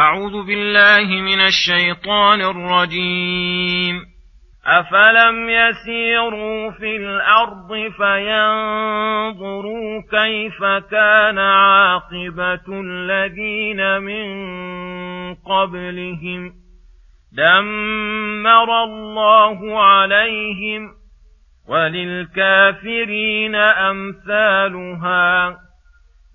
أعوذ بالله من الشيطان الرجيم. أفلم يسيروا في الأرض فينظروا كيف كان عاقبة الذين من قبلهم دمر الله عليهم وللكافرين أمثالها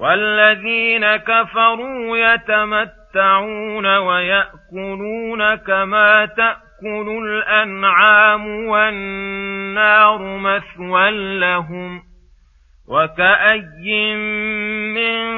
والذين كفروا يتمتعون ويأكلون كما تأكل الأنعام والنار مثوى لهم وكأي من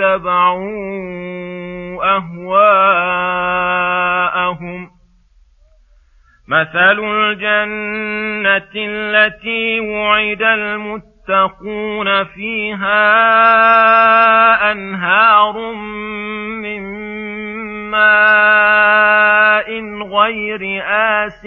واتبعوا أهواءهم. مثل الجنة التي وعد المتقين يتقون فيها أنهار من ماء غير آسٍ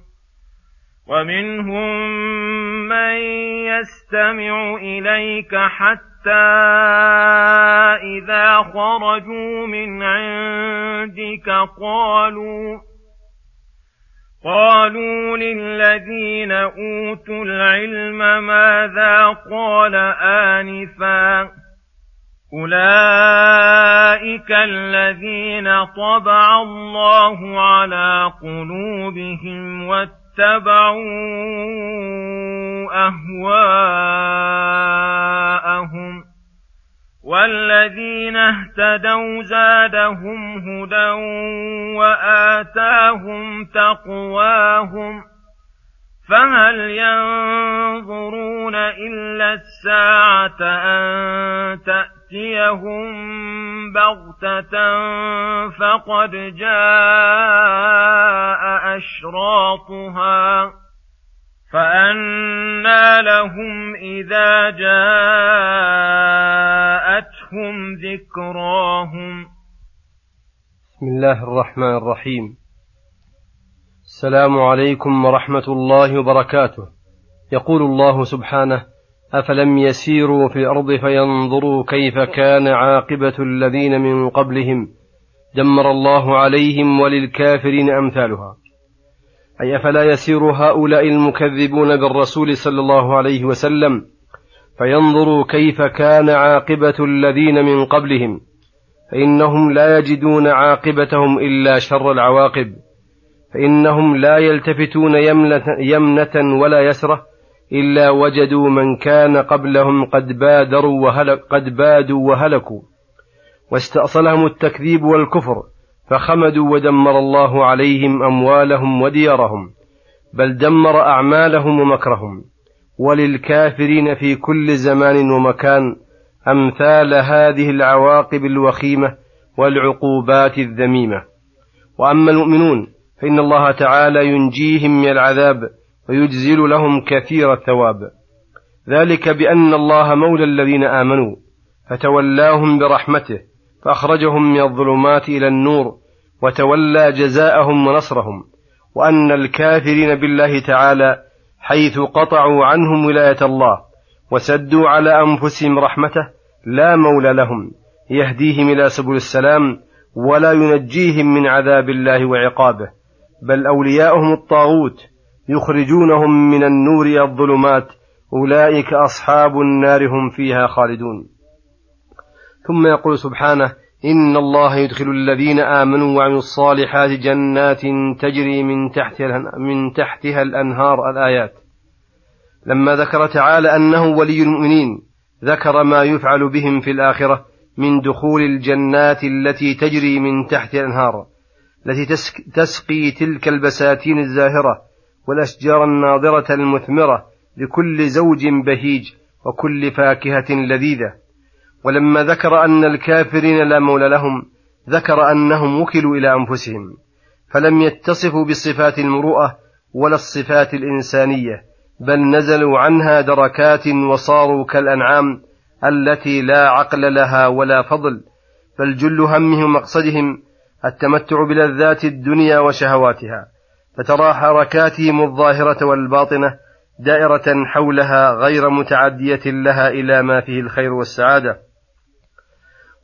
ومنهم من يستمع إليك حتى إذا خرجوا من عندك قالوا قالوا للذين أوتوا العلم ماذا قال آنفا؟ أولئك الذين طبع الله على قلوبهم واتبعوا أهواءهم والذين اهتدوا زادهم هدى وآتاهم تقواهم فهل ينظرون إلا الساعة أن تأتيهم بغته فقد جاء اشراطها فأنى لهم إذا جاءتهم ذكراهم بسم الله الرحمن الرحيم. السلام عليكم ورحمة الله وبركاته. يقول الله سبحانه أفلم يسيروا في الأرض فينظروا كيف كان عاقبة الذين من قبلهم دمر الله عليهم وللكافرين أمثالها. أي أفلا يسير هؤلاء المكذبون بالرسول صلى الله عليه وسلم فينظروا كيف كان عاقبة الذين من قبلهم فإنهم لا يجدون عاقبتهم إلا شر العواقب فإنهم لا يلتفتون يمنة ولا يسرة إلا وجدوا من كان قبلهم قد بادروا وهلك قد بادوا وهلكوا. واستأصلهم التكذيب والكفر فخمدوا ودمر الله عليهم أموالهم وديارهم بل دمر أعمالهم ومكرهم. وللكافرين في كل زمان ومكان أمثال هذه العواقب الوخيمة والعقوبات الذميمة. وأما المؤمنون فإن الله تعالى ينجيهم من العذاب ويجزل لهم كثير الثواب. ذلك بأن الله مولى الذين آمنوا فتولاهم برحمته فأخرجهم من الظلمات إلى النور وتولى جزاءهم ونصرهم. وأن الكافرين بالله تعالى حيث قطعوا عنهم ولاية الله وسدوا على أنفسهم رحمته لا مولى لهم يهديهم إلى سبل السلام ولا ينجيهم من عذاب الله وعقابه. بل أولياؤهم الطاغوت يخرجونهم من النور إلى الظلمات أولئك أصحاب النار هم فيها خالدون. ثم يقول سبحانه إن الله يدخل الذين آمنوا وعملوا الصالحات جنات تجري من تحتها, من تحتها الأنهار الآيات. لما ذكر تعالى أنه ولي المؤمنين ذكر ما يفعل بهم في الآخرة من دخول الجنات التي تجري من تحت الأنهار التي تسقي تلك البساتين الزاهرة. والأشجار الناضرة المثمرة لكل زوج بهيج وكل فاكهة لذيذة. ولما ذكر أن الكافرين لا مولى لهم ذكر أنهم وكلوا إلى أنفسهم فلم يتصفوا بصفات المروءة ولا الصفات الإنسانية بل نزلوا عنها دركات وصاروا كالأنعام التي لا عقل لها ولا فضل بل جل همهم ومقصدهم التمتع بلذات الدنيا وشهواتها. فترى حركاتهم الظاهرة والباطنة دائرة حولها غير متعدية لها إلى ما فيه الخير والسعادة.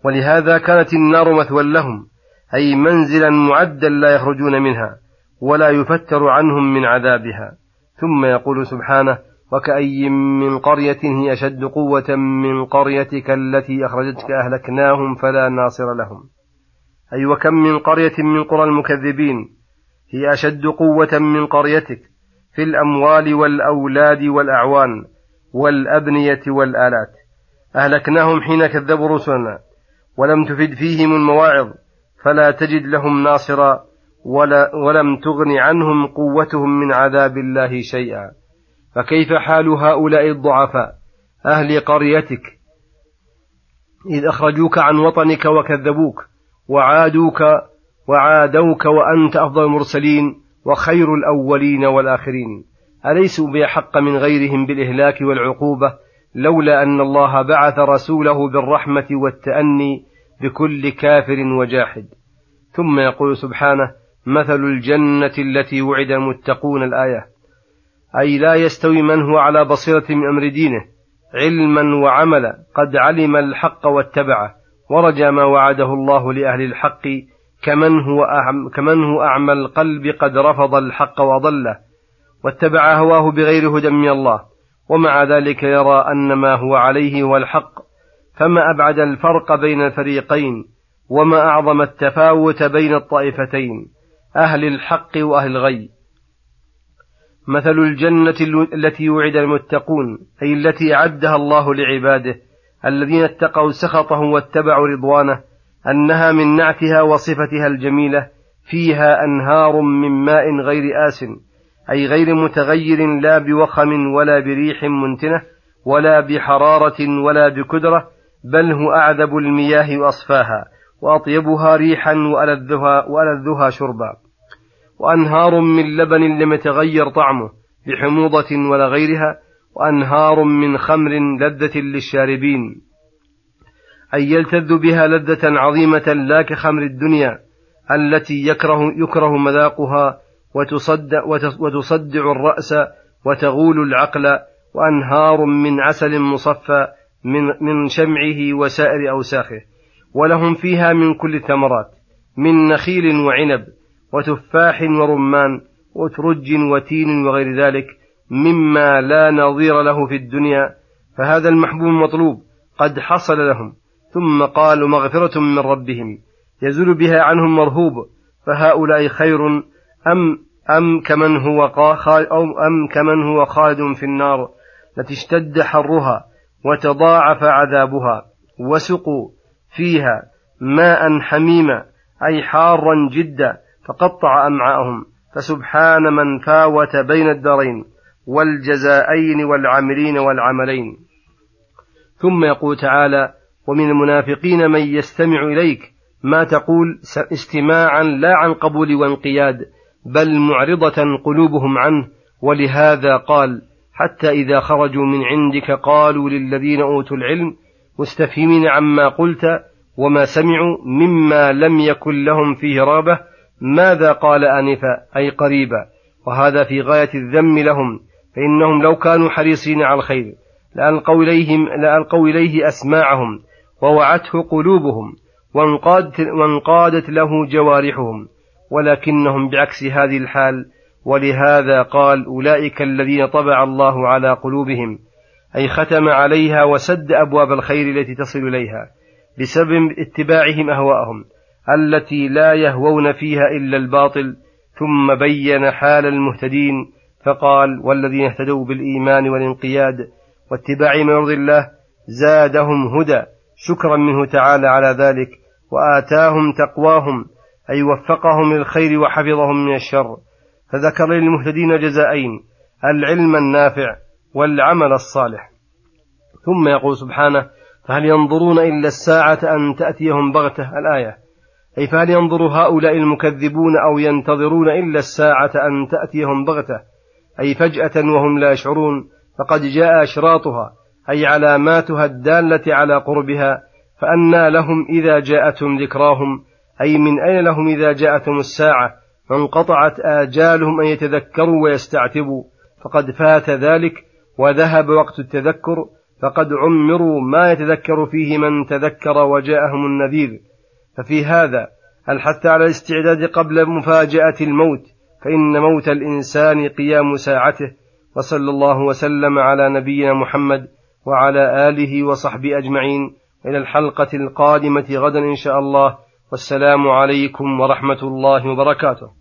ولهذا كانت النار مثوى لهم أي منزلا معدا لا يخرجون منها ولا يفتر عنهم من عذابها. ثم يقول سبحانه وكأي من قرية هي أشد قوة من قريتك التي أخرجتك أهلكناهم فلا ناصر لهم. أي وكم من قرية من قرى المكذبين هي أشد قوة من قريتك في الأموال والأولاد والأعوان والأبنية والآلات. أهلكناهم حين كذبوا رسلنا ولم تفد فيهم المواعظ فلا تجد لهم ناصرا ولا ولم تغن عنهم قوتهم من عذاب الله شيئا. فكيف حال هؤلاء الضعفاء؟ أهل قريتك إذ أخرجوك عن وطنك وكذبوك وعادوك وعادوك وأنت أفضل المرسلين وخير الأولين والآخرين. أليسوا بأحق من غيرهم بالإهلاك والعقوبة؟ لولا أن الله بعث رسوله بالرحمة والتأني بكل كافر وجاحد. ثم يقول سبحانه مثل الجنة التي وعد المتقون الآية. أي لا يستوي من هو على بصيرة من أمر دينه علما وعملا قد علم الحق واتبعه ورجى ما وعده الله لأهل الحق كمن هو أعم كمن هو أعمى القلب قد رفض الحق وضله واتبع هواه بغير هدى من الله ومع ذلك يرى أن ما هو عليه هو الحق فما أبعد الفرق بين الفريقين وما أعظم التفاوت بين الطائفتين أهل الحق وأهل الغي. مثل الجنة التي وعد المتقون أي التي أعدها الله لعباده الذين اتقوا سخطه واتبعوا رضوانه أنها من نعتها وصفتها الجميلة فيها أنهار من ماء غير آس أي غير متغير لا بوخم ولا بريح منتنة ولا بحرارة ولا بكدرة بل هو أعذب المياه وأصفاها وأطيبها ريحا وألذها, وألذها شربا. وأنهار من لبن لم يتغير طعمه بحموضة ولا غيرها وأنهار من خمر لذة للشاربين. أي يلتذ بها لذة عظيمة لا كخمر الدنيا التي يكره يكره مذاقها وتصدع, وتصدع الرأس وتغول العقل وأنهار من عسل مصفى من, من شمعه وسائر أوساخه. ولهم فيها من كل الثمرات من نخيل وعنب وتفاح ورمان وترج وتين وغير ذلك مما لا نظير له في الدنيا فهذا المحبوب المطلوب قد حصل لهم. ثم قالوا مغفرة من ربهم يزول بها عنهم مرهوب فهؤلاء خير أم أم كمن هو أو أم كمن هو خالد في النار التي اشتد حرها وتضاعف عذابها وسقوا فيها ماء حميما أي حارا جدا فقطع أمعاءهم فسبحان من فاوت بين الدارين والجزائين والعاملين والعملين. ثم يقول تعالى ومن المنافقين من يستمع إليك ما تقول استماعا لا عن قبول وانقياد بل معرضة قلوبهم عنه ولهذا قال حتى إذا خرجوا من عندك قالوا للذين أوتوا العلم مستفهمين عما قلت وما سمعوا مما لم يكن لهم فيه رابة ماذا قال آنفا أي قريبا؟ وهذا في غاية الذم لهم فإنهم لو كانوا حريصين على الخير لألقوا, إليهم لألقوا إليه أسماعهم. ووعته قلوبهم وانقادت, وانقادت له جوارحهم ولكنهم بعكس هذه الحال ولهذا قال أولئك الذين طبع الله على قلوبهم أي ختم عليها وسد أبواب الخير التي تصل إليها بسبب اتباعهم أهواءهم التي لا يهوون فيها إلا الباطل ثم بين حال المهتدين فقال والذين اهتدوا بالإيمان والانقياد واتباع ما يرضي الله زادهم هدى شكرا منه تعالى على ذلك وآتاهم تقواهم أي وفقهم للخير وحفظهم من الشر. فذكر للمهتدين جزائين العلم النافع والعمل الصالح. ثم يقول سبحانه فهل ينظرون إلا الساعة أن تأتيهم بغتة الآية؟ أي فهل ينظر هؤلاء المكذبون أو ينتظرون إلا الساعة أن تأتيهم بغتة؟ أي فجأة وهم لا يشعرون فقد جاء أشراطها. أي علاماتها الدالة على قربها فأنى لهم إذا جاءتهم ذكراهم أي من أين لهم إذا جاءتهم الساعة فانقطعت آجالهم أن يتذكروا ويستعتبوا فقد فات ذلك وذهب وقت التذكر فقد عمروا ما يتذكر فيه من تذكر وجاءهم النذير. ففي هذا الحث على الاستعداد قبل مفاجأة الموت؟ فإن موت الإنسان قيام ساعته وصلى الله وسلم على نبينا محمد وعلى آله وصحبه أجمعين. إلى الحلقة القادمة غدا إن شاء الله. والسلام عليكم ورحمة الله وبركاته.